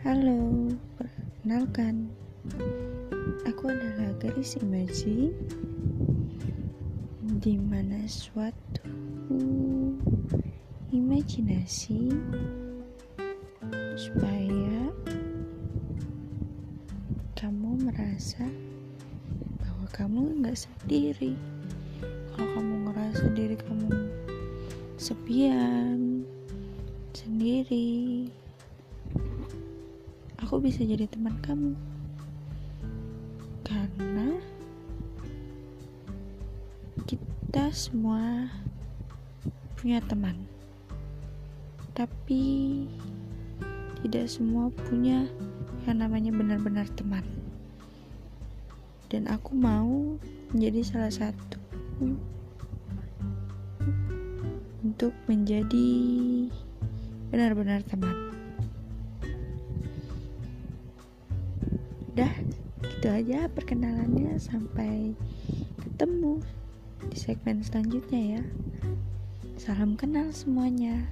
Halo, perkenalkan. Aku adalah gadis Imaji. Di mana suatu imajinasi Supaya kamu merasa bahwa kamu nggak sendiri. Kalau kamu ngerasa diri kamu sepian, sendiri aku bisa jadi teman kamu? Karena kita semua punya teman. Tapi tidak semua punya yang namanya benar-benar teman. Dan aku mau menjadi salah satu untuk menjadi benar-benar teman udah gitu aja perkenalannya. Sampai ketemu di segmen selanjutnya ya. Salam kenal semuanya